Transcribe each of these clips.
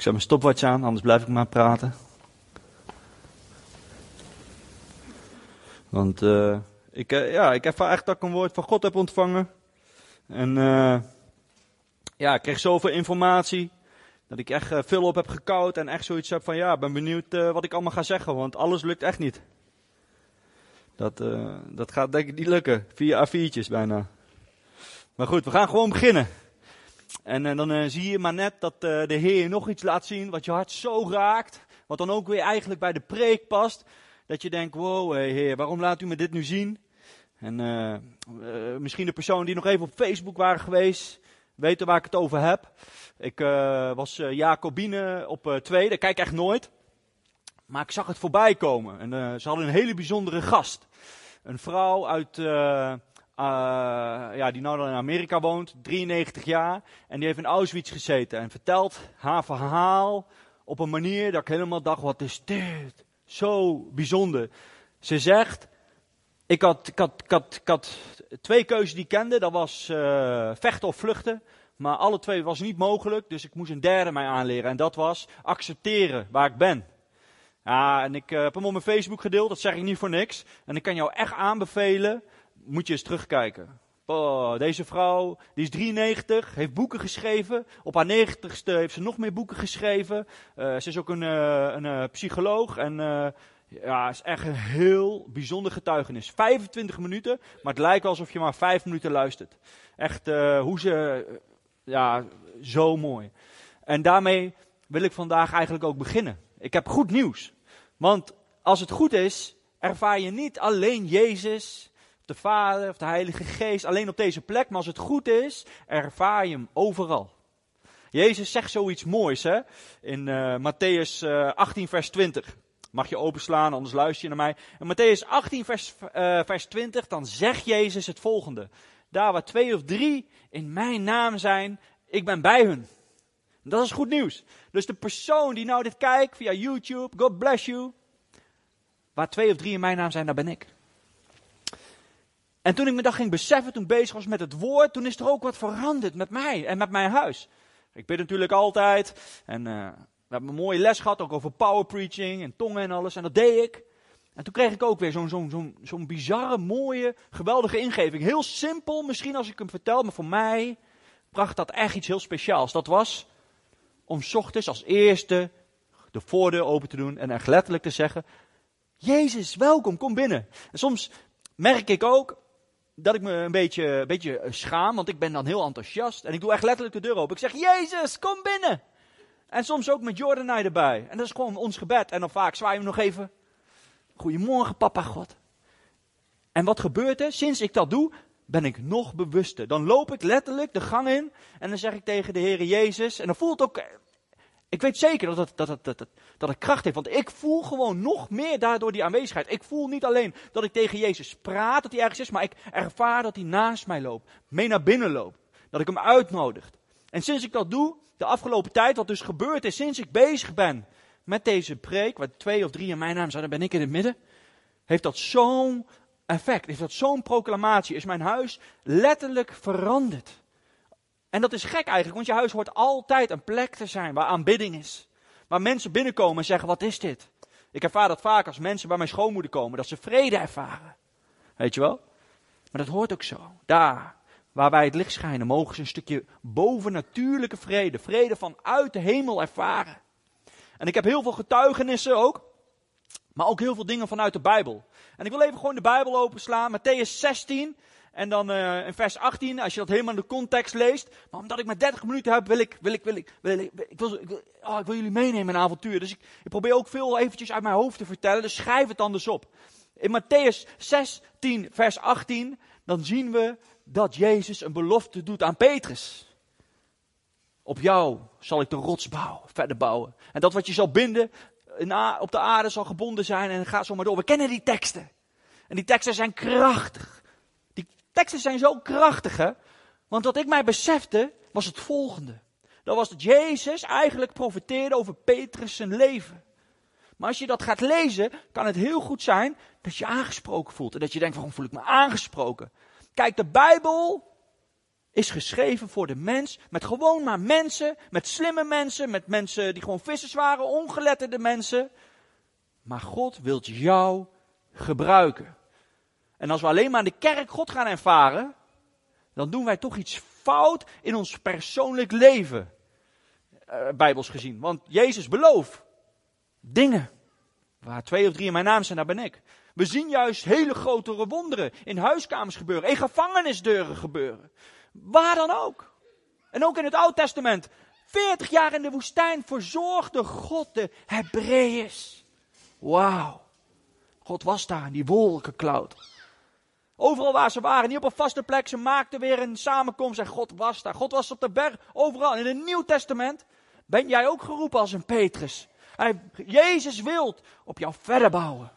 Ik zet mijn stopwatch aan, anders blijf ik maar praten. Want uh, ik, uh, ja, ik ervaar echt dat ik een woord van God heb ontvangen. En uh, ja, ik kreeg zoveel informatie. Dat ik echt veel op heb gekoud en echt zoiets heb van ja, ben benieuwd wat ik allemaal ga zeggen. Want alles lukt echt niet. Dat, dat gaat denk ik niet lukken. Vier A4'tjes bijna. Maar goed, we gaan gewoon beginnen. En uh, dan uh, zie je maar net dat uh, de Heer nog iets laat zien wat je hart zo raakt. Wat dan ook weer eigenlijk bij de preek past. Dat je denkt, wow Heer, waarom laat u me dit nu zien? En misschien de personen die nog even op Facebook waren geweest, weten waar ik het over heb. Ik was Jacobine op twee, daar kijk echt nooit. Maar ik zag het voorbij komen. En ze hadden een hele bijzondere gast. Een vrouw uit ja, die nou in Amerika woont, 93 jaar. En die heeft in Auschwitz gezeten en vertelt haar verhaal op een manier dat ik helemaal dacht, wat is dit? Zo bijzonder. Ze zegt, ik had, ik had, ik had, ik had twee keuzes die ik kende. Dat was uh, vechten of vluchten. Maar alle twee was niet mogelijk, dus ik moest een derde mij aanleren. En dat was accepteren waar ik ben. Ja, en ik uh, heb hem op mijn Facebook gedeeld, dat zeg ik niet voor niks. En ik kan jou echt aanbevelen moet je eens terugkijken. Oh, deze vrouw, die is 93, heeft boeken geschreven. Op haar 90ste heeft ze nog meer boeken geschreven. Uh, ze is ook een, een uh, psycholoog en ja, is echt een heel bijzonder getuigenis. 25 minuten, maar het lijkt alsof je maar 5 minuten luistert. Echt hoe ze, ja, zo mooi. En daarmee wil ik vandaag eigenlijk ook beginnen. Ik heb goed nieuws. Want als het goed is, ervaar je niet alleen Jezus de Vader of de Heilige Geest alleen op deze plek, maar als het goed is, ervaar je hem overal. Jezus zegt zoiets moois hè? in uh, Matthäus uh, 18, vers 20. Mag je openslaan, anders luister je naar mij. In Matthäus 18, vers, uh, vers 20, dan zegt Jezus het volgende. Daar waar twee of drie in mijn naam zijn, ik ben bij hun. Dat is goed nieuws. Dus de persoon die nou dit kijkt via YouTube, God bless you. Waar twee of drie in mijn naam zijn, daar ben ik. En toen ik me dat ging beseffen, toen bezig was met het woord, toen is er ook wat veranderd met mij en met mijn huis. Ik bid natuurlijk altijd en uh, we hebben een mooie les gehad, ook over power preaching en tongen en alles. En dat deed ik. En toen kreeg ik ook weer zo'n zo'n zo'n zo'n bizarre, mooie, geweldige ingeving. Heel simpel misschien als ik hem vertel, maar voor mij bracht dat echt iets heel speciaals. Dat was om ochtends als eerste de voordeur open te doen en echt letterlijk te zeggen, Jezus, welkom, kom binnen. En soms merk ik ook, dat ik me een beetje, beetje schaam, want ik ben dan heel enthousiast. En ik doe echt letterlijk de deur open. Ik zeg, Jezus, kom binnen. En soms ook met Jordanai erbij. En dat is gewoon ons gebed. En dan vaak zwaaien we nog even. Goedemorgen, papa God. En wat gebeurt er? Sinds ik dat doe, ben ik nog bewuster. Dan loop ik letterlijk de gang in en dan zeg ik tegen de Heer Jezus. En dan voelt ook ik weet zeker dat het, dat, het, dat, dat kracht heeft, want ik voel gewoon nog meer daardoor die aanwezigheid. Ik voel niet alleen dat ik tegen Jezus praat, dat hij ergens is, maar ik ervaar dat hij naast mij loopt, mee naar binnen loopt, dat ik hem uitnodig. En sinds ik dat doe, de afgelopen tijd, wat dus gebeurd is, sinds ik bezig ben met deze preek, waar twee of drie in mijn naam zijn, dan ben ik in het midden, heeft dat zo'n effect, heeft dat zo'n proclamatie, is mijn huis letterlijk veranderd. En dat is gek eigenlijk, want je huis hoort altijd een plek te zijn waar aanbidding is. Waar mensen binnenkomen en zeggen, wat is dit? Ik ervaar dat vaak als mensen bij mijn schoonmoeder komen, dat ze vrede ervaren. Weet je wel? Maar dat hoort ook zo. Daar, waar wij het licht schijnen, mogen ze een stukje bovennatuurlijke vrede, vrede vanuit de hemel ervaren. En ik heb heel veel getuigenissen ook, maar ook heel veel dingen vanuit de Bijbel. En ik wil even gewoon de Bijbel openslaan, Matthäus 16, en dan uh, in vers 18, als je dat helemaal in de context leest. Maar omdat ik maar 30 minuten heb, wil ik, wil ik, wil ik, wil ik, ik, wil, ik, oh, ik wil jullie meenemen in een avontuur. Dus ik, ik probeer ook veel eventjes uit mijn hoofd te vertellen. Dus schrijf het anders op. In Matthäus 16, vers 18, dan zien we dat Jezus een belofte doet aan Petrus. Op jou zal ik de rots bouwen, verder bouwen. En dat wat je zal binden, op de aarde zal gebonden zijn en gaat zo maar door. We kennen die teksten. En die teksten zijn krachtig teksten zijn zo krachtig, hè? Want wat ik mij besefte, was het volgende. Dat was dat Jezus eigenlijk profeteerde over Petrus zijn leven. Maar als je dat gaat lezen, kan het heel goed zijn dat je aangesproken voelt. En dat je denkt, waarom voel ik me aangesproken? Kijk, de Bijbel is geschreven voor de mens, met gewoon maar mensen, met slimme mensen, met mensen die gewoon vissers waren, ongeletterde mensen. Maar God wilt jou gebruiken. En als we alleen maar in de kerk God gaan ervaren, dan doen wij toch iets fout in ons persoonlijk leven. Uh, Bijbels gezien. Want Jezus belooft dingen. Waar twee of drie in mijn naam zijn, daar ben ik. We zien juist hele grotere wonderen in huiskamers gebeuren, in gevangenisdeuren gebeuren. Waar dan ook. En ook in het Oude Testament. 40 jaar in de woestijn verzorgde God de Hebreeërs. Wauw. God was daar in die wolkencloud. Overal waar ze waren, niet op een vaste plek, ze maakten weer een samenkomst en God was daar. God was op de berg, overal. In het Nieuw Testament ben jij ook geroepen als een Petrus. Hij, Jezus wilt op jou verder bouwen.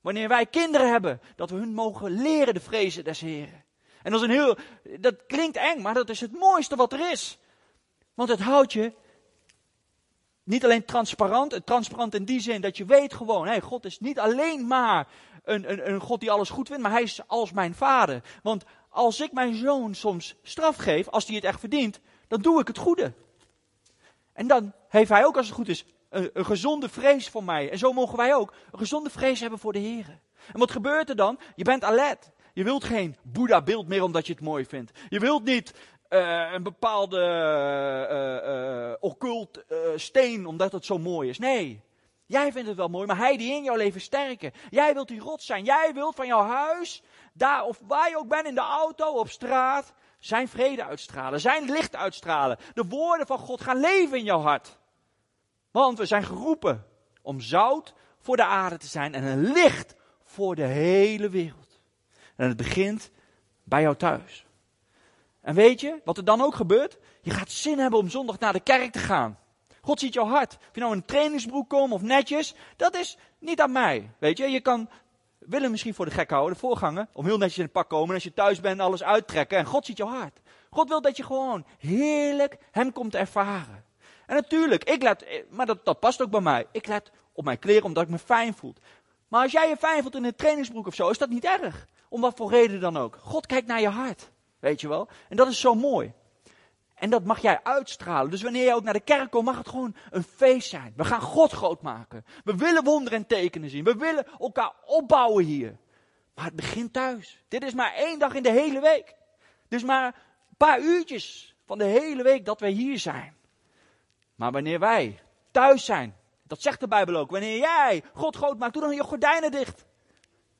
Wanneer wij kinderen hebben, dat we hun mogen leren de vrezen des Heren. En dat is een heel, dat klinkt eng, maar dat is het mooiste wat er is. Want het houdt je niet alleen transparant, transparant in die zin dat je weet gewoon, hey, God is niet alleen maar een, een, een God die alles goed vindt, maar hij is als mijn vader. Want als ik mijn zoon soms straf geef, als hij het echt verdient, dan doe ik het goede. En dan heeft hij ook, als het goed is, een, een, gezonde vrees voor mij. En zo mogen wij ook een gezonde vrees hebben voor de Heer. En wat gebeurt er dan? Je bent alert. Je wilt geen Boeddha-beeld meer omdat je het mooi vindt. Je wilt niet uh, een bepaalde uh, uh, occult steen omdat het zo mooi is. Nee, jij vindt het wel mooi, maar hij die in jouw leven sterken. Jij wilt die rot zijn. Jij wilt van jouw huis, daar of waar je ook bent, in de auto, op straat, zijn vrede uitstralen, zijn licht uitstralen. De woorden van God gaan leven in jouw hart. Want we zijn geroepen om zout voor de aarde te zijn en een licht voor de hele wereld. En het begint bij jou thuis. En weet je wat er dan ook gebeurt? Je gaat zin hebben om zondag naar de kerk te gaan. God ziet jouw hart. Of je nou in een trainingsbroek komt of netjes, dat is niet aan mij. Weet je, je kan willen misschien voor de gek houden, de voorganger, om heel netjes in het pak komen. En als je thuis bent, alles uittrekken. En God ziet jouw hart. God wil dat je gewoon heerlijk Hem komt ervaren. En natuurlijk, ik let, maar dat, dat past ook bij mij. Ik let op mijn kleren omdat ik me fijn voel. Maar als jij je fijn voelt in een trainingsbroek of zo, is dat niet erg. Om wat voor reden dan ook. God kijkt naar je hart. Weet je wel? En dat is zo mooi. En dat mag jij uitstralen. Dus wanneer je ook naar de kerk komt, mag het gewoon een feest zijn. We gaan God groot maken. We willen wonderen en tekenen zien. We willen elkaar opbouwen hier. Maar het begint thuis. Dit is maar één dag in de hele week. Dus maar een paar uurtjes van de hele week dat wij hier zijn. Maar wanneer wij thuis zijn, dat zegt de Bijbel ook. Wanneer jij God groot maakt, doe dan je gordijnen dicht.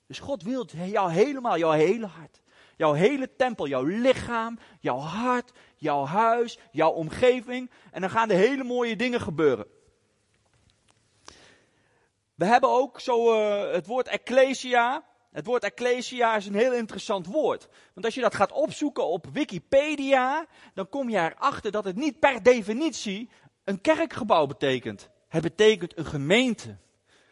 Dus God wil jou helemaal, jouw hele hart. Jouw hele tempel, jouw lichaam, jouw hart, jouw huis, jouw omgeving. En dan gaan er hele mooie dingen gebeuren. We hebben ook zo uh, het woord ecclesia. Het woord ecclesia is een heel interessant woord. Want als je dat gaat opzoeken op Wikipedia, dan kom je erachter dat het niet per definitie een kerkgebouw betekent. Het betekent een gemeente.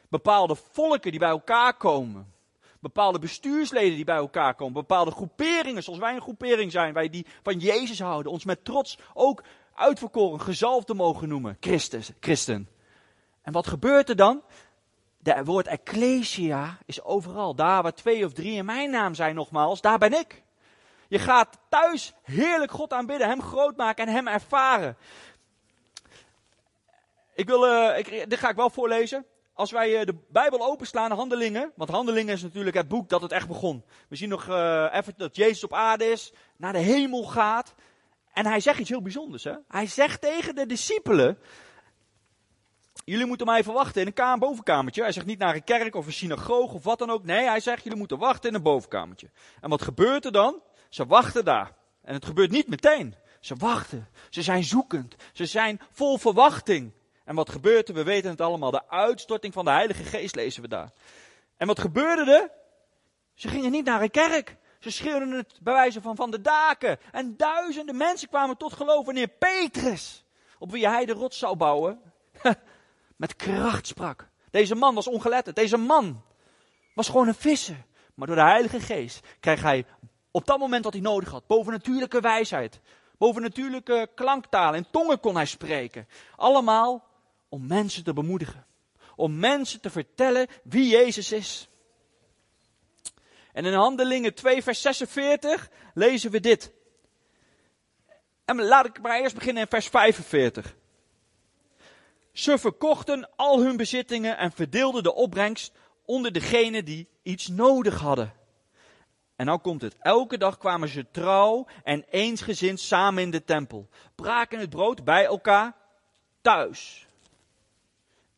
Bepaalde volken die bij elkaar komen. Bepaalde bestuursleden die bij elkaar komen. Bepaalde groeperingen, zoals wij een groepering zijn. Wij die van Jezus houden. Ons met trots ook uitverkoren, gezalfd mogen noemen. Christus, christen. En wat gebeurt er dan? Het woord ecclesia is overal. Daar waar twee of drie in mijn naam zijn nogmaals, daar ben ik. Je gaat thuis heerlijk God aanbidden, Hem groot maken en Hem ervaren. Ik wil, uh, ik, dit ga ik wel voorlezen. Als wij uh, de Bijbel openslaan, Handelingen, want Handelingen is natuurlijk het boek dat het echt begon. We zien nog uh, even dat Jezus op aarde is, naar de hemel gaat. En hij zegt iets heel bijzonders. Hè? Hij zegt tegen de discipelen, jullie moeten mij even wachten in een kamer, bovenkamertje. Hij zegt niet naar een kerk of een synagoge of wat dan ook. Nee, hij zegt, jullie moeten wachten in een bovenkamertje. En wat gebeurt er dan? Ze wachten daar. En het gebeurt niet meteen. Ze wachten. Ze zijn zoekend. Ze zijn vol verwachting. En wat gebeurt er? We weten het allemaal. De uitstorting van de Heilige Geest lezen we daar. En wat gebeurde er? Ze gingen niet naar een kerk. Ze schreeuwden het bij wijze van van de daken. En duizenden mensen kwamen tot geloof wanneer Petrus, op wie hij de rots zou bouwen, met kracht sprak. Deze man was ongeletterd. Deze man was gewoon een visser. Maar door de Heilige Geest kreeg hij op dat moment wat hij nodig had, bovennatuurlijke wijsheid, bovennatuurlijke klanktaal en tongen kon hij spreken. Allemaal om mensen te bemoedigen. Om mensen te vertellen wie Jezus is. En in Handelingen 2, vers 46 lezen we dit. En laat ik maar eerst beginnen in vers 45. Ze verkochten al hun bezittingen en verdeelden de opbrengst onder degenen die iets nodig hadden. En nou komt het. Elke dag kwamen ze trouw en eensgezind samen in de tempel. Braken het brood bij elkaar thuis.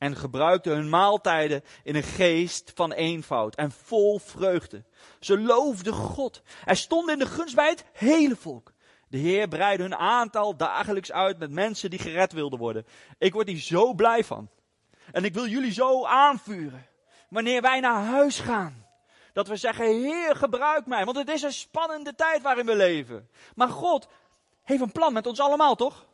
En gebruikten hun maaltijden in een geest van eenvoud en vol vreugde. Ze loofden God. Er stond in de gunst bij het hele volk. De Heer breidde hun aantal dagelijks uit met mensen die gered wilden worden. Ik word hier zo blij van. En ik wil jullie zo aanvuren. Wanneer wij naar huis gaan. Dat we zeggen, Heer, gebruik mij. Want het is een spannende tijd waarin we leven. Maar God heeft een plan met ons allemaal, toch?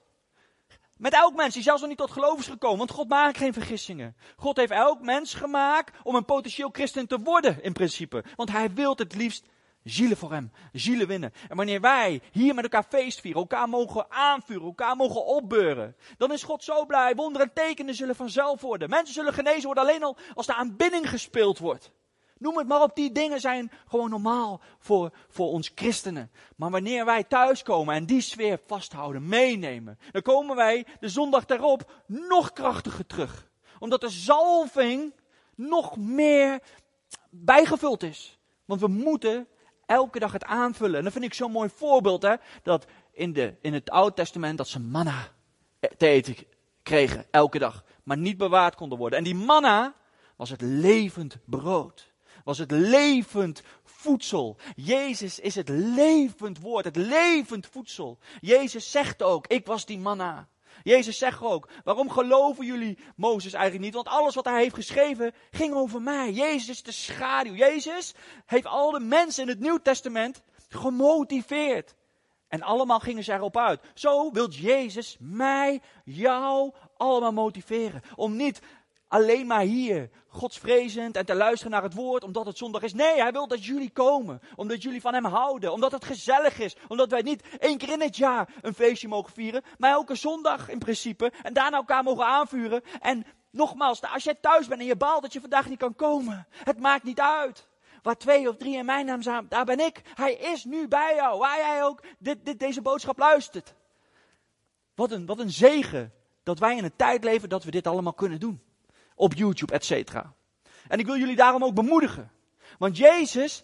Met elk mens die zelfs nog niet tot geloof is gekomen. Want God maakt geen vergissingen. God heeft elk mens gemaakt om een potentieel christen te worden, in principe. Want hij wil het liefst zielen voor hem, zielen winnen. En wanneer wij hier met elkaar feest vieren, elkaar mogen aanvuren, elkaar mogen opbeuren, dan is God zo blij. Wonderen en tekenen zullen vanzelf worden. Mensen zullen genezen worden alleen al als de aanbidding gespeeld wordt. Noem het maar op, die dingen zijn gewoon normaal voor, voor ons christenen. Maar wanneer wij thuiskomen en die sfeer vasthouden, meenemen, dan komen wij de zondag daarop nog krachtiger terug. Omdat de zalving nog meer bijgevuld is. Want we moeten elke dag het aanvullen. En dat vind ik zo'n mooi voorbeeld, hè, dat in, de, in het Oude Testament dat ze manna te eten kregen, elke dag. Maar niet bewaard konden worden. En die manna was het levend brood was het levend voedsel. Jezus is het levend woord, het levend voedsel. Jezus zegt ook, ik was die manna. Jezus zegt ook, waarom geloven jullie Mozes eigenlijk niet? Want alles wat hij heeft geschreven ging over mij. Jezus is de schaduw. Jezus heeft al de mensen in het Nieuw Testament gemotiveerd. En allemaal gingen ze erop uit. Zo wil Jezus mij, jou allemaal motiveren. Om niet alleen maar hier godsvrezend en te luisteren naar het woord omdat het zondag is. Nee, hij wil dat jullie komen. Omdat jullie van hem houden. Omdat het gezellig is. Omdat wij niet één keer in het jaar een feestje mogen vieren. Maar elke zondag in principe. En daarna elkaar mogen aanvuren. En nogmaals, als jij thuis bent en je baalt dat je vandaag niet kan komen. Het maakt niet uit. Waar twee of drie in mijn naam zijn, daar ben ik. Hij is nu bij jou. Waar jij ook dit, deze boodschap luistert. Wat een, wat een zegen dat wij in een tijd leven dat we dit allemaal kunnen doen op YouTube, et cetera. En ik wil jullie daarom ook bemoedigen. Want Jezus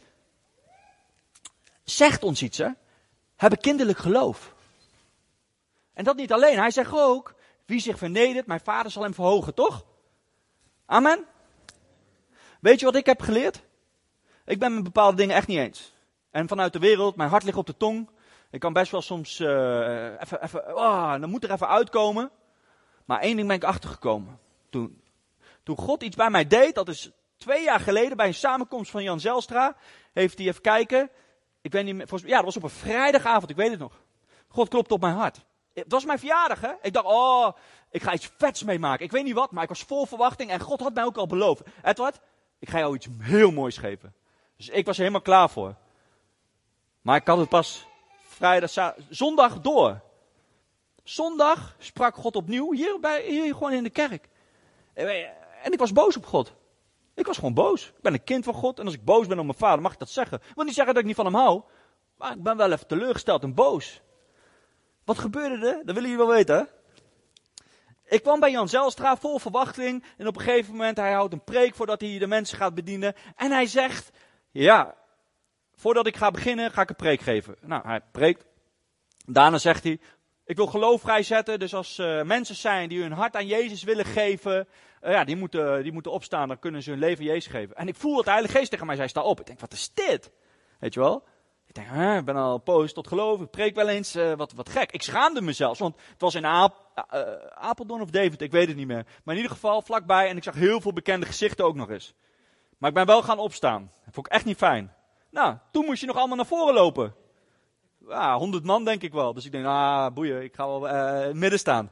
zegt ons iets, hè. Hebben kinderlijk geloof. En dat niet alleen. Hij zegt ook, wie zich vernedert, mijn vader zal hem verhogen, toch? Amen. Weet je wat ik heb geleerd? Ik ben met bepaalde dingen echt niet eens. En vanuit de wereld, mijn hart ligt op de tong. Ik kan best wel soms uh, even, even, oh, dan moet er even uitkomen. Maar één ding ben ik achtergekomen. Toen, toen God iets bij mij deed, dat is twee jaar geleden bij een samenkomst van Jan Zelstra, heeft hij even kijken. Ik weet niet meer, volgens, ja, dat was op een vrijdagavond, ik weet het nog. God klopte op mijn hart. Het was mijn verjaardag, hè? Ik dacht, oh, ik ga iets vets meemaken. Ik weet niet wat, maar ik was vol verwachting en God had mij ook al beloofd. Edward, ik ga jou iets heel moois geven. Dus ik was er helemaal klaar voor. Maar ik had het pas vrijdag, zondag door. Zondag sprak God opnieuw, hier, bij, hier gewoon in de kerk. En ik was boos op God. Ik was gewoon boos. Ik ben een kind van God. En als ik boos ben op mijn vader, mag ik dat zeggen. Ik wil niet zeggen dat ik niet van hem hou. Maar ik ben wel even teleurgesteld en boos. Wat gebeurde er? Dat willen jullie wel weten? Ik kwam bij Jan Zelstra vol verwachting. En op een gegeven moment, hij houdt een preek voordat hij de mensen gaat bedienen. En hij zegt, ja, voordat ik ga beginnen, ga ik een preek geven. Nou, hij preekt. Daarna zegt hij, ik wil geloof vrijzetten. Dus als uh, mensen zijn die hun hart aan Jezus willen geven, uh, ja, die moeten, die moeten opstaan. Dan kunnen ze hun leven Jezus geven. En ik voel dat de Heilige Geest tegen mij zei, sta op. Ik denk, wat is dit? Weet je wel? Ik denk, ik ben al poos tot geloof. Ik preek wel eens. Uh, wat, wat gek. Ik schaamde mezelf. Want het was in Aap, Apeldoorn of David. Ik weet het niet meer. Maar in ieder geval vlakbij. En ik zag heel veel bekende gezichten ook nog eens. Maar ik ben wel gaan opstaan. Dat vond ik echt niet fijn. Nou, toen moest je nog allemaal naar voren lopen ja, 100 man denk ik wel. Dus ik denk, ah, boeien, ik ga wel uh, het midden staan.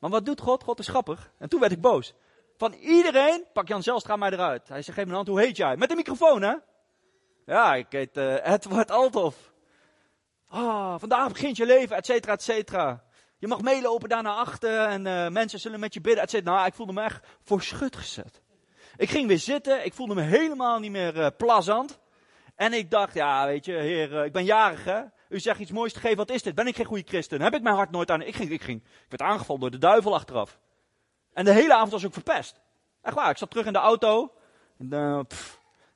Maar wat doet God? God is grappig. En toen werd ik boos. Van iedereen, pak Jan Zelstra mij eruit. Hij zegt, geef me een hand, hoe heet jij? Met de microfoon, hè? Ja, ik heet uh, Edward Althoff. Ah, vandaag begint je leven, et cetera, et cetera. Je mag meelopen daar naar achter en uh, mensen zullen met je bidden, et cetera. Nou, ik voelde me echt voor schut gezet. Ik ging weer zitten, ik voelde me helemaal niet meer uh, plazant. En ik dacht, ja, weet je, heer, ik ben jarig, hè? U zegt iets moois te geven, wat is dit? Ben ik geen goede christen? Heb ik mijn hart nooit aan? Ik, ging, ik, ging, ik werd aangevallen door de duivel achteraf. En de hele avond was ik verpest. Echt waar, ik zat terug in de auto. En, uh,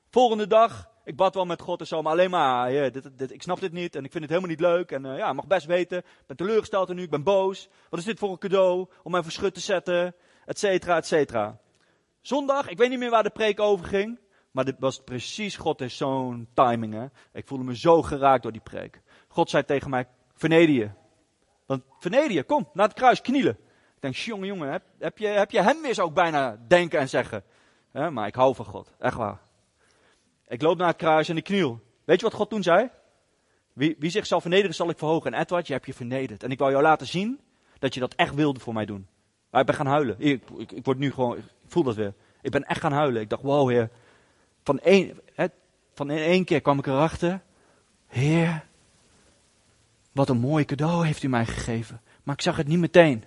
volgende dag, ik bad wel met God en zo, maar alleen maar, dit, dit, ik snap dit niet en ik vind het helemaal niet leuk. En uh, ja, mag best weten, ik ben teleurgesteld en nu, ik ben boos. Wat is dit voor een cadeau om mij verschut te zetten, et cetera, et cetera. Zondag, ik weet niet meer waar de preek over ging, maar dit was precies, God is zo'n timing hè. Ik voelde me zo geraakt door die preek. God zei tegen mij, verneder je. Want verneder je, kom, naar het kruis, knielen. Ik denk, jongen, jongen, heb, heb, je, heb je hem weer zo bijna denken en zeggen. maar ik hou van God, echt waar. Ik loop naar het kruis en ik kniel. Weet je wat God toen zei? Wie, wie zichzelf vernederen zal ik verhogen. En Edward, je hebt je vernederd. En ik wou jou laten zien dat je dat echt wilde voor mij doen. Maar ik ben gaan huilen. Ik, ik, word nu gewoon, ik voel dat weer. Ik ben echt gaan huilen. Ik dacht, wow heer. Van één, van in één keer kwam ik erachter. Heer, wat een mooi cadeau heeft u mij gegeven. Maar ik zag het niet meteen.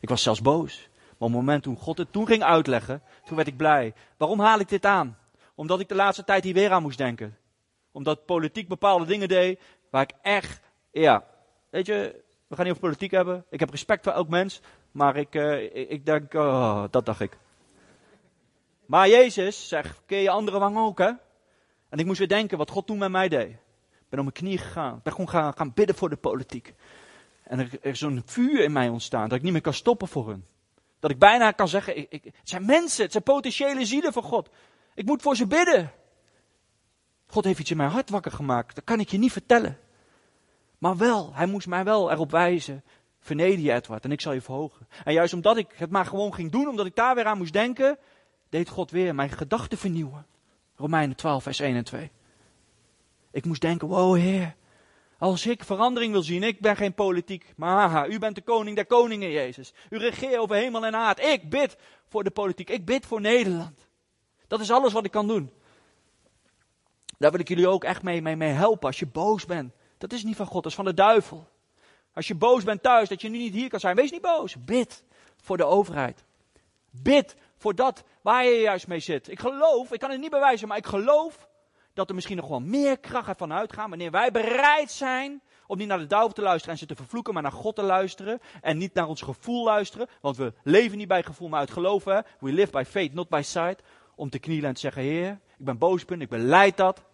Ik was zelfs boos. Maar op het moment toen God het toen ging uitleggen, toen werd ik blij. Waarom haal ik dit aan? Omdat ik de laatste tijd hier weer aan moest denken. Omdat politiek bepaalde dingen deed waar ik echt, ja, weet je, we gaan niet over politiek hebben. Ik heb respect voor elk mens, maar ik, uh, ik, denk, oh, dat dacht ik. Maar Jezus zegt, ken je andere wang ook hè? En ik moest weer denken wat God toen met mij deed. Ben op mijn knieën gegaan. Ben gewoon gaan, gaan bidden voor de politiek. En er, er is zo'n vuur in mij ontstaan dat ik niet meer kan stoppen voor hun. Dat ik bijna kan zeggen, ik, ik, het zijn mensen, het zijn potentiële zielen van God. Ik moet voor ze bidden. God heeft iets in mijn hart wakker gemaakt. Dat kan ik je niet vertellen. Maar wel, hij moest mij wel erop wijzen. Verneder je Edward en ik zal je verhogen. En juist omdat ik het maar gewoon ging doen, omdat ik daar weer aan moest denken, deed God weer mijn gedachten vernieuwen. Romeinen 12, vers 1 en 2. Ik moest denken, wow Heer, als ik verandering wil zien, ik ben geen politiek, maar haha, u bent de koning der koningen, Jezus. U regeert over hemel en aard. Ik bid voor de politiek, ik bid voor Nederland. Dat is alles wat ik kan doen. Daar wil ik jullie ook echt mee, mee, mee helpen. Als je boos bent, dat is niet van God, dat is van de duivel. Als je boos bent thuis, dat je nu niet hier kan zijn, wees niet boos. Bid voor de overheid. Bid voor dat waar je juist mee zit. Ik geloof, ik kan het niet bewijzen, maar ik geloof dat er misschien nog wel meer kracht van uitgaan wanneer wij bereid zijn om niet naar de duivel te luisteren en ze te vervloeken, maar naar God te luisteren en niet naar ons gevoel luisteren, want we leven niet bij gevoel, maar uit geloven. We live by faith, not by sight om te knielen en te zeggen: Heer, ik ben boos, ik beleid dat.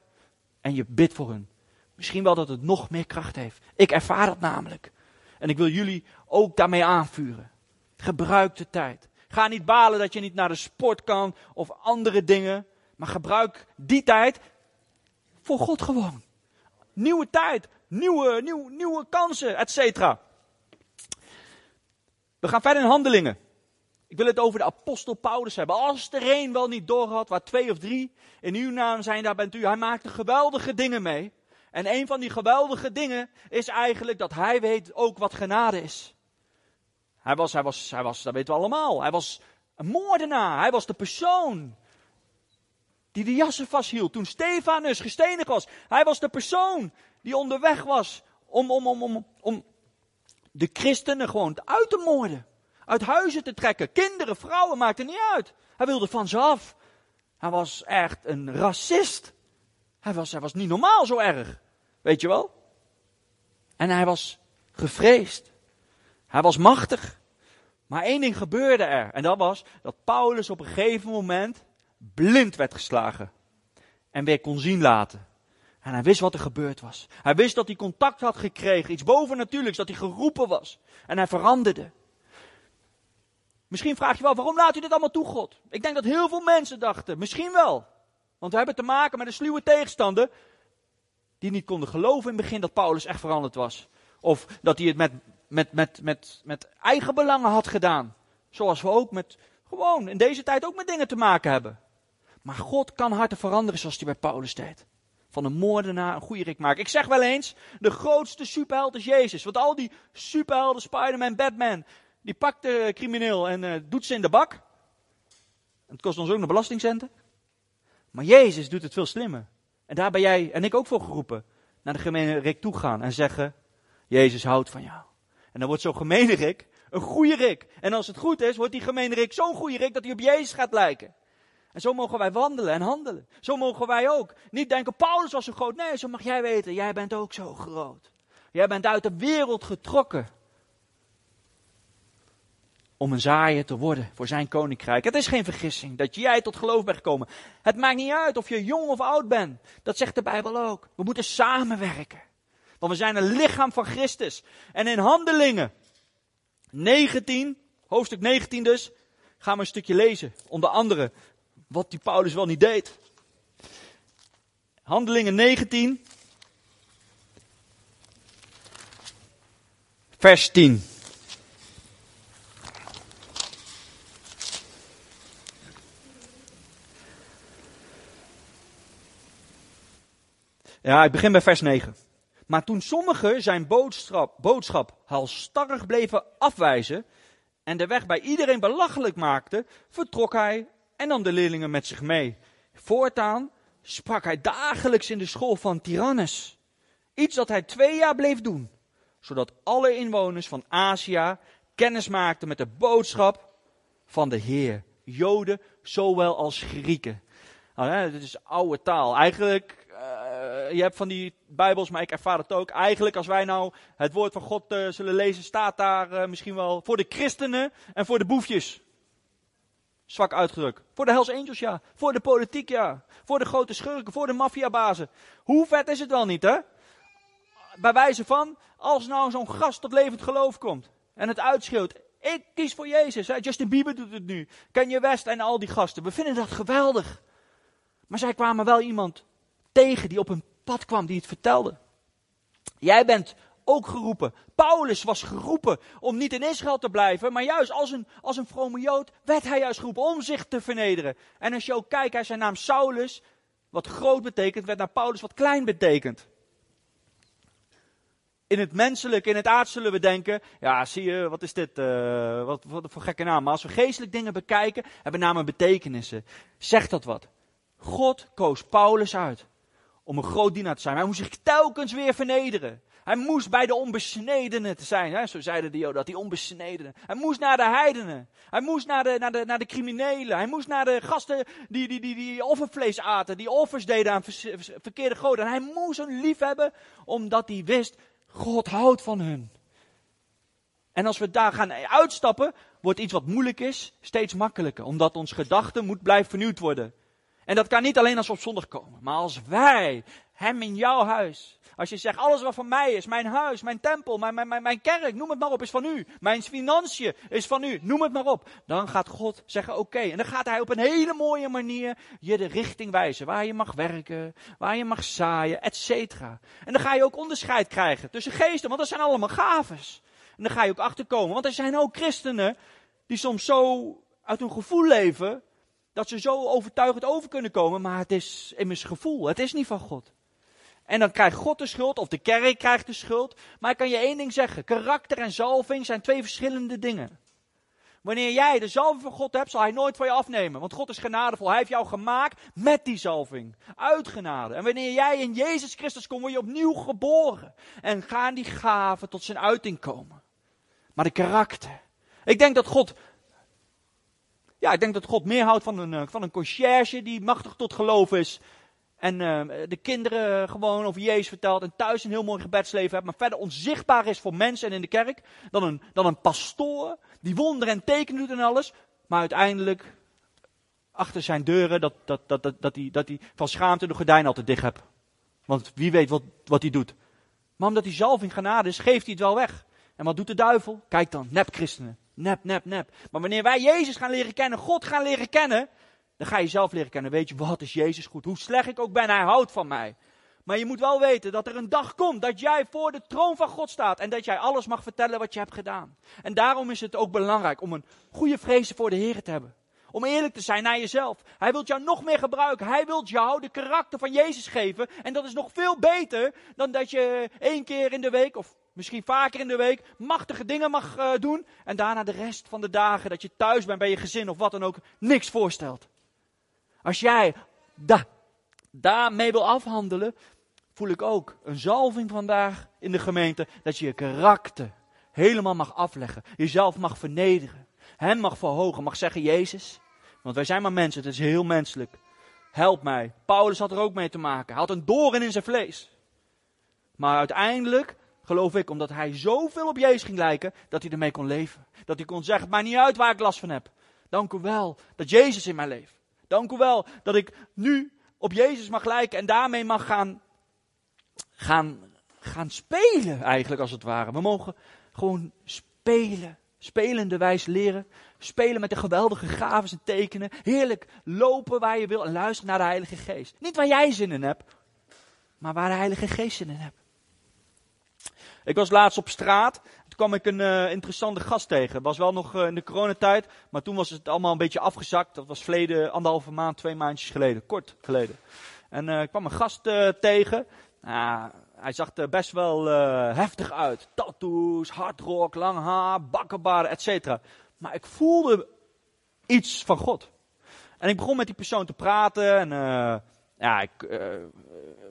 En je bidt voor hun. Misschien wel dat het nog meer kracht heeft. Ik ervaar dat namelijk. En ik wil jullie ook daarmee aanvuren. Gebruik de tijd. Ga niet balen dat je niet naar de sport kan of andere dingen. Maar gebruik die tijd voor God gewoon. Nieuwe tijd, nieuwe, nieuwe, nieuwe kansen, et cetera. We gaan verder in handelingen. Ik wil het over de apostel Paulus hebben. Als er een wel niet doorhad, waar twee of drie in uw naam zijn, daar bent u. Hij maakte geweldige dingen mee. En een van die geweldige dingen is eigenlijk dat hij weet ook wat genade is. Hij was, hij was, hij was, dat weten we allemaal. Hij was een moordenaar. Hij was de persoon die de jassen vasthield toen Stefanus gestenigd was. Hij was de persoon die onderweg was om, om, om, om, om de christenen gewoon uit te moorden uit huizen te trekken. Kinderen, vrouwen, maakte niet uit. Hij wilde van ze af. Hij was echt een racist. Hij was, hij was niet normaal zo erg. Weet je wel? En hij was gevreesd. Hij was machtig. Maar één ding gebeurde er. En dat was dat Paulus op een gegeven moment blind werd geslagen. En weer kon zien laten. En hij wist wat er gebeurd was. Hij wist dat hij contact had gekregen. Iets bovennatuurlijks. Dat hij geroepen was. En hij veranderde. Misschien vraag je wel, waarom laat u dit allemaal toe, God? Ik denk dat heel veel mensen dachten, misschien wel. Want we hebben te maken met een sluwe tegenstander. Die niet konden geloven in het begin dat Paulus echt veranderd was. Of dat hij het met, met, met, met, met eigen belangen had gedaan. Zoals we ook met, gewoon in deze tijd ook met dingen te maken hebben. Maar God kan harten veranderen zoals hij bij Paulus deed. Van een moordenaar een goede rik maken. Ik zeg wel eens, de grootste superheld is Jezus. Want al die superhelden, Spider-Man, Batman, die pakt de crimineel en uh, doet ze in de bak. Het kost ons ook nog belastingcenten. Maar Jezus doet het veel slimmer. En daar ben jij en ik ook voor geroepen. Naar de gemene Rick toe gaan en zeggen: Jezus houdt van jou. En dan wordt zo'n gemene Rick een goede Rick. En als het goed is, wordt die gemene Rick zo'n goede Rick dat hij op Jezus gaat lijken. En zo mogen wij wandelen en handelen. Zo mogen wij ook. Niet denken, Paulus was zo groot. Nee, zo mag jij weten, jij bent ook zo groot. Jij bent uit de wereld getrokken om een zaaier te worden voor zijn koninkrijk. Het is geen vergissing dat jij tot geloof bent gekomen. Het maakt niet uit of je jong of oud bent. Dat zegt de Bijbel ook. We moeten samenwerken. Want we zijn een lichaam van Christus. En in handelingen 19, hoofdstuk 19 dus, gaan we een stukje lezen. Onder andere wat die Paulus wel niet deed. Handelingen 19, vers 10. Ja, ik begin bij vers 9. Maar toen sommigen zijn boodschap, boodschap halstarrig bleven afwijzen en de weg bij iedereen belachelijk maakten, vertrok hij en nam de leerlingen met zich mee. Voortaan sprak hij dagelijks in de school van Tyrannus. Iets dat hij twee jaar bleef doen, zodat alle inwoners van Azië kennis maakten met de boodschap van de Heer. Joden zowel als Grieken. Nou, hè, dit is oude taal. Eigenlijk uh, je hebt van die Bijbels, maar ik ervaar het ook. Eigenlijk, als wij nou het woord van God uh, zullen lezen, staat daar uh, misschien wel voor de christenen en voor de boefjes. Zwak uitgedrukt. Voor de Hells Angels, ja. Voor de politiek, ja. Voor de grote schurken, voor de maffiabazen. Hoe vet is het dan niet, hè? Bij wijze van, als nou zo'n gast tot levend geloof komt en het uitschreeuwt. Ik kies voor Jezus. Justin Bieber doet het nu. Kanye West en al die gasten. We vinden dat geweldig. Maar zij kwamen wel iemand tegen die op een pad kwam, die het vertelde. Jij bent ook geroepen. Paulus was geroepen om niet in Israël te blijven, maar juist als een, als een vrome Jood werd hij juist geroepen om zich te vernederen. En als je ook kijkt, hij zijn naam Saulus, wat groot betekent, werd naar Paulus wat klein betekent. In het menselijke, in het aard zullen we denken, ja zie je, wat is dit, uh, wat, wat voor gekke naam. Maar als we geestelijk dingen bekijken, hebben namen betekenissen. Zegt dat wat? God koos Paulus uit om een groot dienaar te zijn. Hij moest zich telkens weer vernederen. Hij moest bij de onbesnedenen te zijn. Hè? Zo zeiden de Joden, dat die onbesnedenen. Hij moest naar de heidenen. Hij moest naar de, naar de, naar de criminelen. Hij moest naar de gasten die, die, die, die offervlees aten. Die offers deden aan verkeerde goden. En hij moest hun lief hebben, omdat hij wist, God houdt van hun. En als we daar gaan uitstappen, wordt iets wat moeilijk is, steeds makkelijker. Omdat ons gedachten moet blijven vernieuwd worden. En dat kan niet alleen als we op zondag komen, maar als wij hem in jouw huis. Als je zegt, alles wat van mij is, mijn huis, mijn tempel, mijn, mijn, mijn, mijn kerk, noem het maar op, is van u. Mijn financiën is van u, noem het maar op. Dan gaat God zeggen, oké. En dan gaat hij op een hele mooie manier je de richting wijzen. Waar je mag werken, waar je mag zaaien, et cetera. En dan ga je ook onderscheid krijgen tussen geesten, want dat zijn allemaal gaves. En dan ga je ook achterkomen, want er zijn ook christenen die soms zo uit hun gevoel leven, dat ze zo overtuigend over kunnen komen, maar het is immers gevoel. Het is niet van God. En dan krijgt God de schuld, of de kerk krijgt de schuld. Maar ik kan je één ding zeggen: karakter en zalving zijn twee verschillende dingen. Wanneer jij de zalving van God hebt, zal hij nooit van je afnemen. Want God is genadevol. Hij heeft jou gemaakt met die zalving. Uit genade. En wanneer jij in Jezus Christus komt, word je opnieuw geboren. En gaan die gaven tot zijn uiting komen. Maar de karakter. Ik denk dat God ja, ik denk dat God meer houdt van een, eh, van een conciërge die machtig tot geloof is. En uh, de kinderen gewoon over Jezus vertelt en thuis een heel mooi gebedsleven heeft, maar verder onzichtbaar is voor mensen en in de kerk. Dan een, dan een pastoor die wonderen en tekenen doet en alles. Maar uiteindelijk achter zijn deuren dat, dat, dat, dat, dat, hij, dat hij van schaamte de gordijn altijd dicht hebt. Want wie weet wat, wat hij doet. Maar omdat hij zalving genade is, geeft hij het wel weg. En wat doet de duivel? Kijk dan, nep christenen. Nep, nep, nep. Maar wanneer wij Jezus gaan leren kennen, God gaan leren kennen, dan ga je zelf leren kennen. Weet je, wat is Jezus goed? Hoe slecht ik ook ben, hij houdt van mij. Maar je moet wel weten dat er een dag komt dat jij voor de troon van God staat en dat jij alles mag vertellen wat je hebt gedaan. En daarom is het ook belangrijk om een goede vrezen voor de Heer te hebben. Om eerlijk te zijn naar jezelf. Hij wil jou nog meer gebruiken. Hij wil jou de karakter van Jezus geven. En dat is nog veel beter dan dat je één keer in de week of misschien vaker in de week, machtige dingen mag uh, doen. En daarna de rest van de dagen dat je thuis bent bij je gezin of wat dan ook, niks voorstelt. Als jij da, daarmee wil afhandelen, voel ik ook een zalving vandaag in de gemeente. Dat je je karakter helemaal mag afleggen. Jezelf mag vernederen. Hem mag verhogen. Mag zeggen, Jezus. Want wij zijn maar mensen, het is heel menselijk. Help mij. Paulus had er ook mee te maken. Hij had een doorn in zijn vlees. Maar uiteindelijk Geloof ik, omdat hij zoveel op Jezus ging lijken, dat hij ermee kon leven. Dat hij kon zeggen, het maakt niet uit waar ik last van heb. Dank u wel dat Jezus in mij leeft. Dank u wel dat ik nu op Jezus mag lijken en daarmee mag gaan, gaan, gaan spelen eigenlijk als het ware. We mogen gewoon spelen. Spelende wijze leren. Spelen met de geweldige gaven en tekenen. Heerlijk lopen waar je wil en luisteren naar de Heilige Geest. Niet waar jij zin in hebt, maar waar de Heilige Geest zin in hebt. Ik was laatst op straat. Kwam ik een uh, interessante gast tegen. Was wel nog uh, in de coronatijd, maar toen was het allemaal een beetje afgezakt. Dat was verleden anderhalve maand, twee maandjes geleden, kort geleden. En ik kwam een gast tegen. Nou, hij zag er best wel heftig uit. Tattoos, hardrock, lang haar, bakkenbaar, etc. Maar ik voelde iets van God. En ik begon met die persoon te praten en ja, ik, uh,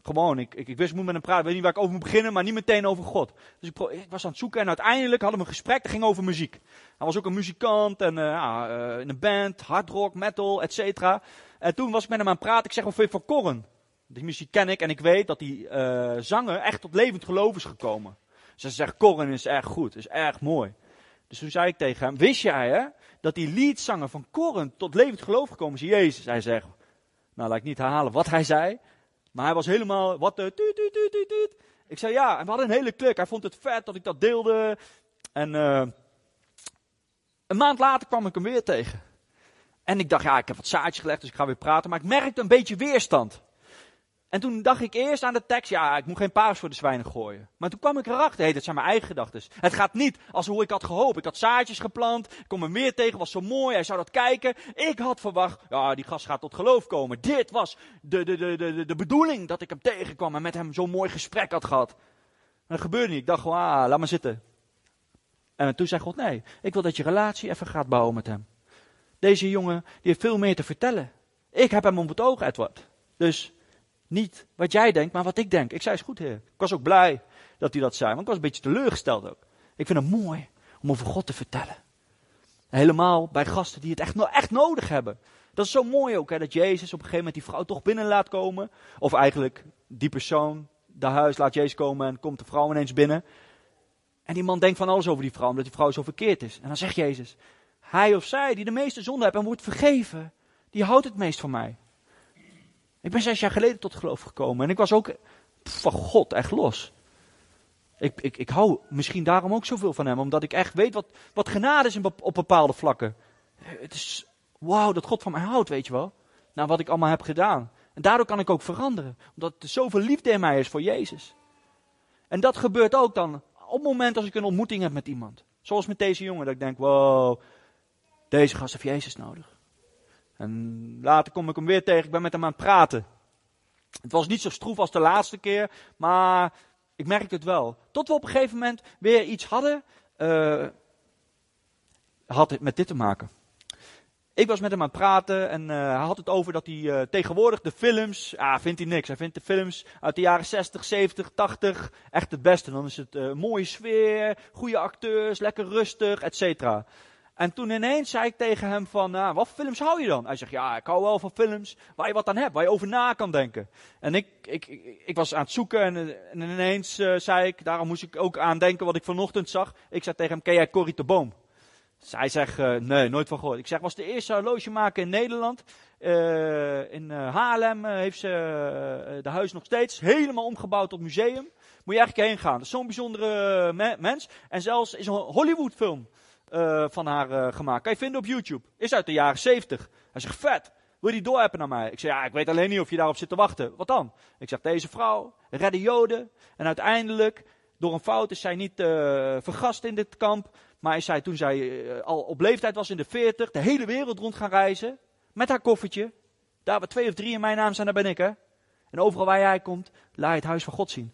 gewoon, ik, ik, ik, wist, ik moet met hem praten, ik weet niet waar ik over moet beginnen, maar niet meteen over God. Dus ik, was aan het zoeken en uiteindelijk hadden we een gesprek, dat ging over muziek. Hij was ook een muzikant en uh, in een band, hard rock, metal, et. En toen was ik met hem aan het praten, ik zeg, wat vind je van Corren? Die muziek ken ik en ik weet dat die zanger echt tot levend geloof is gekomen. Dus hij zegt, Corren is erg goed, is erg mooi. Dus toen zei ik tegen hem, wist jij hè, dat die leadzanger van Corren tot levend geloof gekomen is, Jezus? Hij zegt, nou, laat ik niet herhalen wat hij zei. Maar hij was helemaal, wat de. Ik zei ja, en we hadden een hele klik. Hij vond het vet dat ik dat deelde. En uh, een maand later kwam ik hem weer tegen. En ik dacht, ja, ik heb wat zaadjes gelegd, dus ik ga weer praten. Maar ik merkte een beetje weerstand. En toen dacht ik eerst aan de tekst, ja, ik moet geen paars voor de zwijnen gooien. Maar toen kwam ik erachter, hé, dat zijn mijn eigen gedachten. Het gaat niet als hoe ik had gehoopt. Ik had zaadjes geplant, ik kom hem weer tegen, was zo mooi, hij zou dat kijken. Ik had verwacht, ja, die gast gaat tot geloof komen. Dit was de, de, de, de, de bedoeling dat ik hem tegenkwam en met hem zo'n mooi gesprek had gehad. En dat gebeurde niet. Ik dacht gewoon, ah, laat maar zitten. En toen zei God, nee, ik wil dat je relatie even gaat bouwen met hem. Deze jongen, die heeft veel meer te vertellen. Ik heb hem op het oog, Edward. Dus niet wat jij denkt, maar wat ik denk. Ik zei, is goed heer. Ik was ook blij dat hij dat zei, want ik was een beetje teleurgesteld ook. Ik vind het mooi om over God te vertellen. Helemaal bij gasten die het echt, echt nodig hebben. Dat is zo mooi ook, hè, dat Jezus op een gegeven moment die vrouw toch binnen laat komen. Of eigenlijk die persoon, de huis, laat Jezus komen en komt de vrouw ineens binnen. En die man denkt van alles over die vrouw, omdat die vrouw zo verkeerd is. En dan zegt Jezus, hij of zij die de meeste zonde heeft en wordt vergeven, die houdt het meest van mij. Ik ben zes jaar geleden tot geloof gekomen en ik was ook van God echt los. Ik, ik, ik hou misschien daarom ook zoveel van hem, omdat ik echt weet wat, wat genade is op bepaalde vlakken. Het is wauw dat God van mij houdt, weet je wel. Nou, wat ik allemaal heb gedaan. En daardoor kan ik ook veranderen, omdat er zoveel liefde in mij is voor Jezus. En dat gebeurt ook dan op het moment als ik een ontmoeting heb met iemand. Zoals met deze jongen, dat ik denk, wow, deze gast heeft Jezus nodig. En later kom ik hem weer tegen, ik ben met hem aan het praten. Het was niet zo stroef als de laatste keer, maar ik merkte het wel. Tot we op een gegeven moment weer iets hadden, uh, had het met dit te maken. Ik was met hem aan het praten en uh, hij had het over dat hij uh, tegenwoordig de films, ah, vindt hij niks. Hij vindt de films uit de jaren 60, 70, 80 echt het beste. Dan is het mooie sfeer, goede acteurs, lekker rustig, et cetera. En toen ineens zei ik tegen hem van, nou, wat films hou je dan? Hij zegt, ja, ik hou wel van films waar je wat aan hebt, waar je over na kan denken. En ik, ik, ik, was aan het zoeken en, en ineens uh, zei ik, daarom moest ik ook aan denken wat ik vanochtend zag. Ik zei tegen hem, ken jij Corrie de Boom? Dus hij zegt, uh, nee, nooit van gehoord. Ik zeg, was de eerste horlogemaker in Nederland. Uh, in Haarlem heeft ze de huis nog steeds helemaal omgebouwd tot museum. Moet je eigenlijk heen gaan. Dat is zo'n bijzondere me mens. En zelfs is een Hollywood film uh, van haar uh, gemaakt. Kan je vinden op YouTube. Is uit de jaren 70. Hij zegt, vet. Wil je die doorappen naar mij? Ik zeg, ja, ik weet alleen niet of je daarop zit te wachten. Wat dan? Ik zeg, deze vrouw redde Joden. En uiteindelijk, door een fout, is zij niet uh, vergast in dit kamp. Maar is zij, toen zij al op leeftijd was in de 40, de hele wereld rond gaan reizen. Met haar koffertje. Daar waar twee of drie in mijn naam zijn, daar ben ik, hè. En overal waar jij komt, laat je het huis van God zien.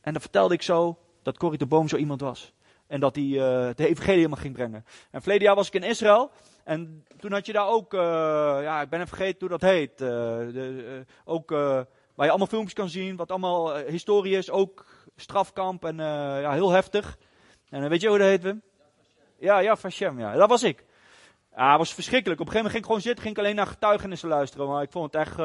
En dan vertelde ik zo dat Corrie de Boom zo iemand was. En dat hij uh, de evangelie ging brengen. En verleden jaar was ik in Israël. En toen had je daar ook, uh, ja, ik ben even vergeten hoe dat heet. Uh, de, ook waar je allemaal filmpjes kan zien, wat allemaal historie is. Ook strafkamp en ja, heel heftig. En weet je hoe dat heet, Wim? Ja, ja, Fashem, ja. Dat was ik. Ja, het was verschrikkelijk. Op een gegeven moment ging ik gewoon zitten, ging ik alleen naar getuigenissen luisteren. Maar ik vond het echt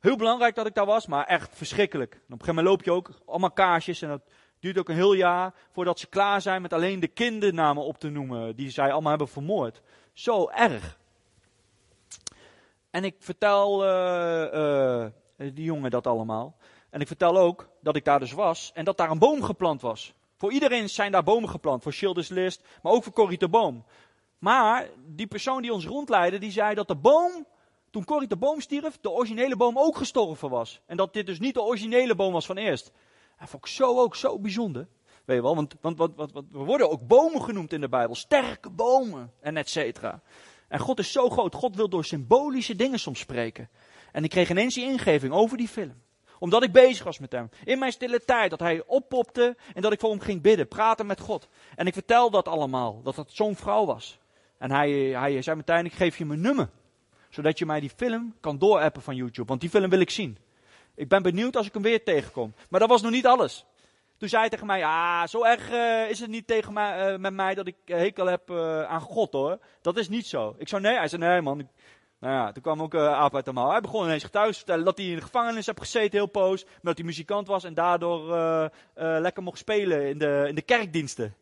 heel belangrijk dat ik daar was, maar echt verschrikkelijk. En op een gegeven moment loop je ook allemaal kaarsjes en dat Duurt ook een heel jaar voordat ze klaar zijn met alleen de kindernamen op te noemen. Die zij allemaal hebben vermoord. Zo erg. En ik vertel uh, uh, die jongen dat allemaal. En ik vertel ook dat ik daar dus was en dat daar een boom geplant was. Voor iedereen zijn daar bomen geplant. Voor Schilders List, maar ook voor Corrie de Boom. Maar die persoon die ons rondleidde, die zei dat de boom, toen Corrie de Boom stierf, de originele boom ook gestorven was. En dat dit dus niet de originele boom was van eerst. Dat vond ik zo ook zo bijzonder. Weet je wel, want, want, want, want, we worden ook bomen genoemd in de Bijbel. Sterke bomen en et cetera. En God is zo groot. God wil door symbolische dingen soms spreken. En ik kreeg ineens die ingeving over die film omdat ik bezig was met hem. In mijn stille tijd. Dat hij oppopte en dat ik voor hem ging bidden. Praten met God. En ik vertel dat allemaal. Dat dat zo'n vrouw was. En hij, hij zei meteen, ik geef je mijn nummer. Zodat je mij die film kan doorappen van YouTube. Want die film wil ik zien. Ik ben benieuwd als ik hem weer tegenkom. Maar dat was nog niet alles. Toen zei hij tegen mij, ah, zo erg uh, is het niet tegen mij, uh, met mij dat ik hekel heb uh, aan God hoor. Dat is niet zo. Ik zou nee, hij zei nee man, nou ja, toen kwam ook uh, Aap uit de. Hij begon ineens getuigen te vertellen dat hij in de gevangenis heeft gezeten heel poos. Maar dat hij muzikant was en daardoor lekker mocht spelen in de, in de kerkdiensten.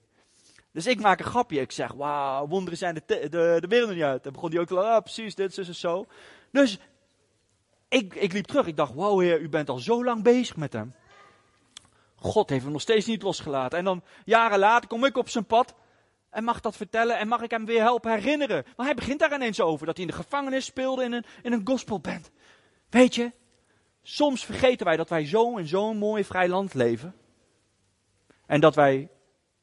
Dus ik maak een grapje. Ik zeg, wauw, wonderen zijn de, de, de wereld niet uit. En begon hij ook te ah, precies, dit, zo, zo. Dus ik, ik liep terug. Ik dacht, wauw heer, u bent al zo lang bezig met hem. God heeft hem nog steeds niet losgelaten. En dan jaren later kom ik op zijn pad. En mag dat vertellen en mag ik hem weer helpen herinneren. Maar hij begint daar ineens over, dat hij in de gevangenis speelde in een, in een gospelband. Weet je, soms vergeten wij dat wij zo in zo'n mooi vrij land leven. En dat wij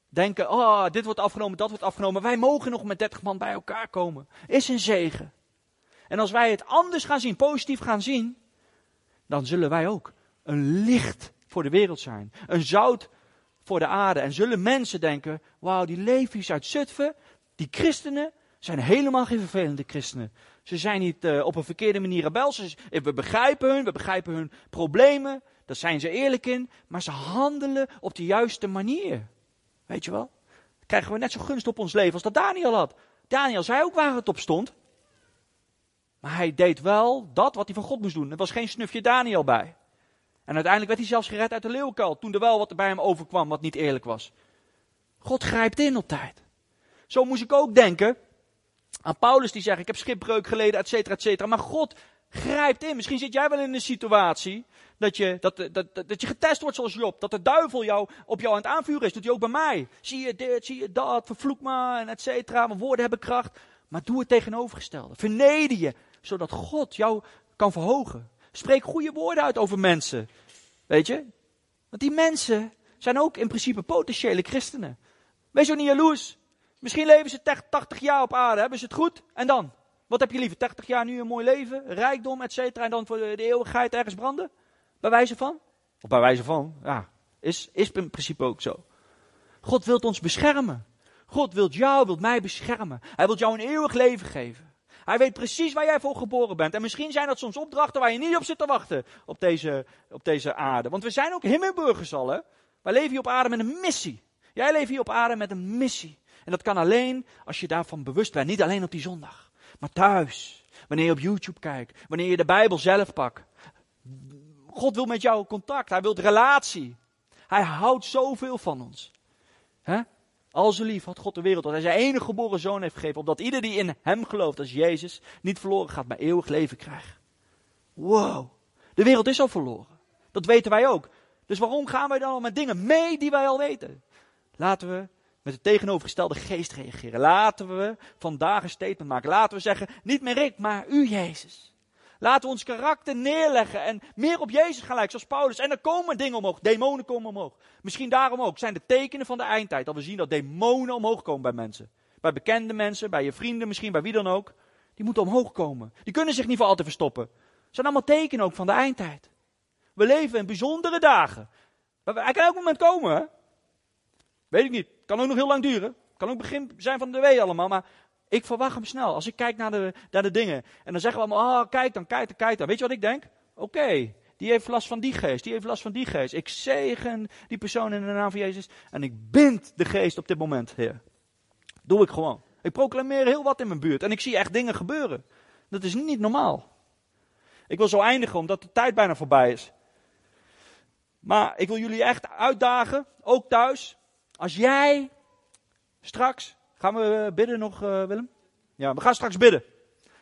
denken, oh, dit wordt afgenomen, dat wordt afgenomen. Wij mogen nog met 30 man bij elkaar komen. Is een zegen. En als wij het anders gaan zien, positief gaan zien, dan zullen wij ook een licht voor de wereld zijn. Een zout voor de aarde. En zullen mensen denken, wauw, die Levi's uit Zutphen, die christenen, zijn helemaal geen vervelende christenen. Ze zijn niet uh, op een verkeerde manier rebels. We begrijpen hun, we begrijpen hun problemen. Daar zijn ze eerlijk in. Maar ze handelen op de juiste manier. Weet je wel? Krijgen we net zo gunst op ons leven als dat Daniel had. Daniel zei ook waar het op stond. Maar hij deed wel dat wat hij van God moest doen. Er was geen snufje Daniel bij. En uiteindelijk werd hij zelfs gered uit de leeuwenkuil. Toen er wel wat bij hem overkwam wat niet eerlijk was. God grijpt in op tijd. Zo moest ik ook denken aan Paulus die zegt: Ik heb schipbreuk geleden, et cetera, et cetera. Maar God grijpt in. Misschien zit jij wel in een situatie dat je, dat, dat, dat, dat je getest wordt zoals Job. Dat de duivel jou, op jou aan het aanvuren is. Doet hij ook bij mij. Zie je dit, zie je dat, vervloek maar en et cetera. Mijn woorden hebben kracht. Maar doe het tegenovergestelde. Verneder je, zodat God jou kan verhogen. Spreek goede woorden uit over mensen. Weet je? Want die mensen zijn ook in principe potentiële christenen. Wees ook niet jaloers. Misschien leven ze 80 jaar op aarde, hebben ze het goed? En dan? Wat heb je liever? 80 jaar nu een mooi leven, rijkdom, et cetera, en dan voor de, eeuwigheid ergens branden? Bij wijze van? Of bij wijze van, ja, is, is in principe ook zo. God wilt ons beschermen. God wilt jou, wilt mij beschermen. Hij wilt jou een eeuwig leven geven. Hij weet precies waar jij voor geboren bent. En misschien zijn dat soms opdrachten waar je niet op zit te wachten op deze, op deze aarde. Want we zijn ook hemelburgers al, hè. Wij leven hier op aarde met een missie. Jij leeft hier op aarde met een missie. En dat kan alleen als je daarvan bewust bent. Niet alleen op die zondag. Maar thuis. Wanneer je op YouTube kijkt. Wanneer je de Bijbel zelf pakt. God wil met jou contact. Hij wil relatie. Hij houdt zoveel van ons. Hè? Al zo lief had God de wereld dat hij zijn enige geboren zoon heeft gegeven, opdat ieder die in hem gelooft, als Jezus, niet verloren gaat, maar eeuwig leven krijgt. Wow, de wereld is al verloren. Dat weten wij ook. Dus waarom gaan wij dan al met dingen mee die wij al weten? Laten we met de tegenovergestelde geest reageren. Laten we vandaag een statement maken. Laten we zeggen, niet meer ik, maar u Jezus. Laten we ons karakter neerleggen en meer op Jezus gaan lijken, zoals Paulus. En er komen dingen omhoog, demonen komen omhoog. Misschien daarom ook, zijn de tekenen van de eindtijd. Dat we zien dat demonen omhoog komen bij mensen. Bij bekende mensen, bij je vrienden, misschien bij wie dan ook. Die moeten omhoog komen. Die kunnen zich niet voor altijd verstoppen. Het zijn allemaal tekenen ook van de eindtijd. We leven in bijzondere dagen. Hij kan elk moment komen, hè? Weet ik niet. Kan ook nog heel lang duren. Kan ook begin zijn van de wee allemaal. Maar ik verwacht hem snel. Als ik kijk naar de, naar de dingen. En dan zeggen we allemaal, oh, kijk dan, kijk dan, kijk dan. Weet je wat ik denk? Oké, die heeft last van die geest, die heeft last van die geest. Ik zegen die persoon in de naam van Jezus. En ik bind de geest op dit moment, Heer. Doe ik gewoon. Ik proclameer heel wat in mijn buurt. En ik zie echt dingen gebeuren. Dat is niet normaal. Ik wil zo eindigen, omdat de tijd bijna voorbij is. Maar ik wil jullie echt uitdagen, ook thuis. Als jij straks, gaan we bidden nog, uh, Willem? Ja, we gaan straks bidden.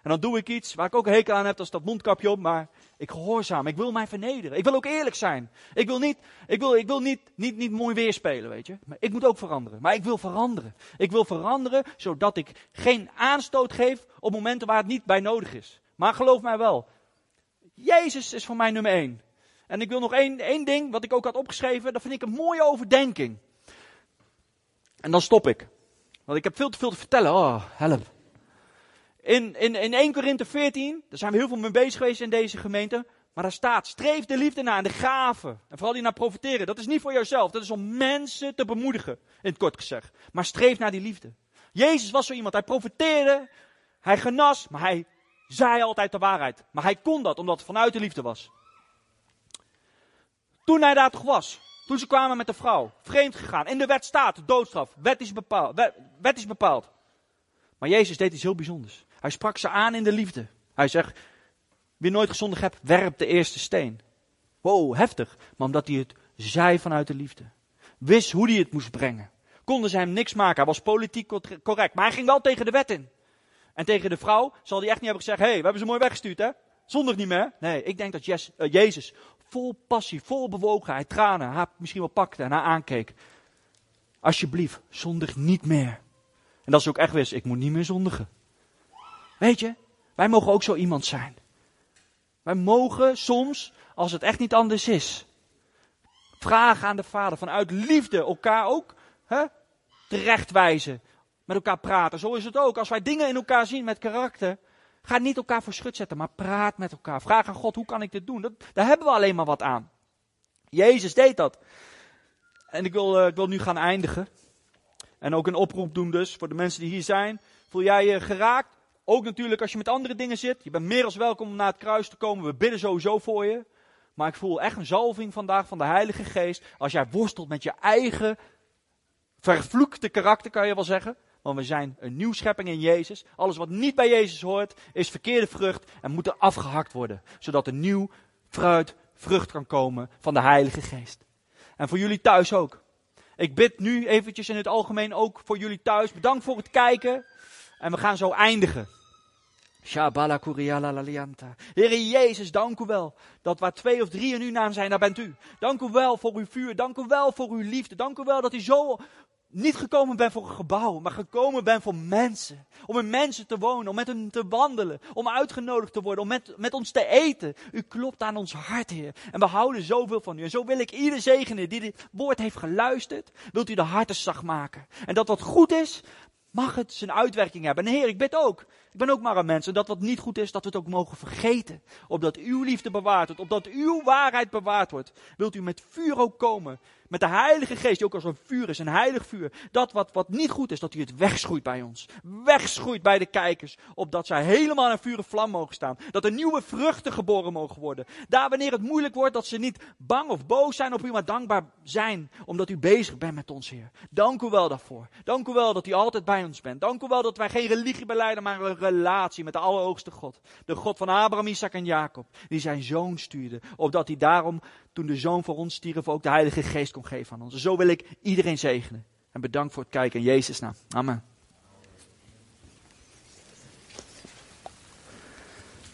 En dan doe ik iets waar ik ook een hekel aan heb, dat is dat mondkapje op, maar ik gehoorzaam. Ik wil mij vernederen. Ik wil ook eerlijk zijn. Ik wil niet, ik wil, ik wil niet, niet, niet mooi weerspelen, weet je. Maar ik moet ook veranderen. Maar ik wil veranderen. Ik wil veranderen, zodat ik geen aanstoot geef op momenten waar het niet bij nodig is. Maar geloof mij wel, Jezus is voor mij nummer één. En ik wil nog één, één ding, wat ik ook had opgeschreven, dat vind ik een mooie overdenking. En dan stop ik. Want ik heb veel te veel te vertellen. Oh, help. In, in, in 1 Korinthe 14, daar zijn we heel veel mee bezig geweest in deze gemeente. Maar daar staat, streef de liefde na en de gaven. En vooral die naar profiteren. Dat is niet voor jouzelf, dat is om mensen te bemoedigen, in het kort gezegd. Maar streef naar die liefde. Jezus was zo iemand, hij profiteerde, hij genas, maar hij zei altijd de waarheid. Maar hij kon dat, omdat het vanuit de liefde was. Toen hij daar toch was, toen ze kwamen met de vrouw, vreemd gegaan. In de wet staat, doodstraf, wet is bepaald. Wet, is bepaald. Maar Jezus deed iets heel bijzonders. Hij sprak ze aan in de liefde. Hij zegt, wie nooit gezondigd hebt, werp de eerste steen. Wow, heftig. Maar omdat hij het zei vanuit de liefde. Wist hoe hij het moest brengen. Konden ze hem niks maken. Hij was politiek correct. Maar hij ging wel tegen de wet in. En tegen de vrouw zal hij echt niet hebben gezegd, hé, hey, we hebben ze mooi weggestuurd, hè? Zondig niet meer. Nee, ik denk dat eh, Jezus vol passie, vol bewogenheid, tranen, haar misschien wel pakte en haar aankeek. Alsjeblieft, zondig niet meer. En dat is ook echt wist, ik moet niet meer zondigen. Weet je, wij mogen ook zo iemand zijn. Wij mogen soms, als het echt niet anders is, vragen aan de Vader vanuit liefde elkaar ook hè, terechtwijzen. Met elkaar praten. Zo is het ook. Als wij dingen in elkaar zien met karakter, ga niet elkaar voor schut zetten, maar praat met elkaar. Vraag aan God, hoe kan ik dit doen? Dat, daar hebben we alleen maar wat aan. Jezus deed dat. En ik wil, uh, ik wil nu gaan eindigen. En ook een oproep doen dus voor de mensen die hier zijn. Voel jij je geraakt? Ook natuurlijk als je met andere dingen zit. Je bent meer als welkom om naar het kruis te komen. We bidden sowieso voor je. Maar ik voel echt een zalving vandaag van de Heilige Geest. Als jij worstelt met je eigen vervloekte karakter, kan je wel zeggen. Want we zijn een nieuw schepping in Jezus. Alles wat niet bij Jezus hoort, is verkeerde vrucht en moet er afgehakt worden. Zodat er nieuw fruit, vrucht kan komen van de Heilige Geest. En voor jullie thuis ook. Ik bid nu eventjes in het algemeen ook voor jullie thuis. Bedankt voor het kijken. En we gaan zo eindigen. Shabala. Heere Jezus, dank u wel dat waar twee of drie in uw naam zijn, daar bent u. Dank u wel voor uw vuur. Dank u wel voor uw liefde. Dank u wel dat u zo niet gekomen bent voor een gebouw, maar gekomen bent voor mensen. Om in mensen te wonen, om met hen te wandelen, om uitgenodigd te worden, om met, met ons te eten. U klopt aan ons hart, Heer. En we houden zoveel van u. En zo wil ik ieder zegenen die dit woord heeft geluisterd, wilt u de harten zacht maken. En dat wat goed is, mag het zijn uitwerking hebben. En Heer, ik bid ook. Ik ben ook maar een mens. En dat wat niet goed is, dat we het ook mogen vergeten. Opdat uw liefde bewaard wordt. Opdat uw waarheid bewaard wordt. Wilt u met vuur ook komen. Met de Heilige Geest, die ook als een vuur is, een heilig vuur. Dat wat, wat niet goed is, dat u het wegschoeit bij ons. Wegschoeit bij de kijkers. Opdat zij helemaal in vuur en vlam mogen staan. Dat er nieuwe vruchten geboren mogen worden. Daar wanneer het moeilijk wordt, dat ze niet bang of boos zijn op u, maar dankbaar zijn. Omdat u bezig bent met ons, Heer. Dank u wel daarvoor. Dank u wel dat u altijd bij ons bent. Dank u wel dat wij geen religie beleiden, maar een relatie met de Allerhoogste God. De God van Abraham, Isaac en Jacob. Die zijn zoon stuurde. Opdat hij daarom toen de Zoon voor ons stierf, ook de Heilige Geest kon geven aan ons. Zo wil ik iedereen zegenen. En bedankt voor het kijken in Jezus' naam. Amen.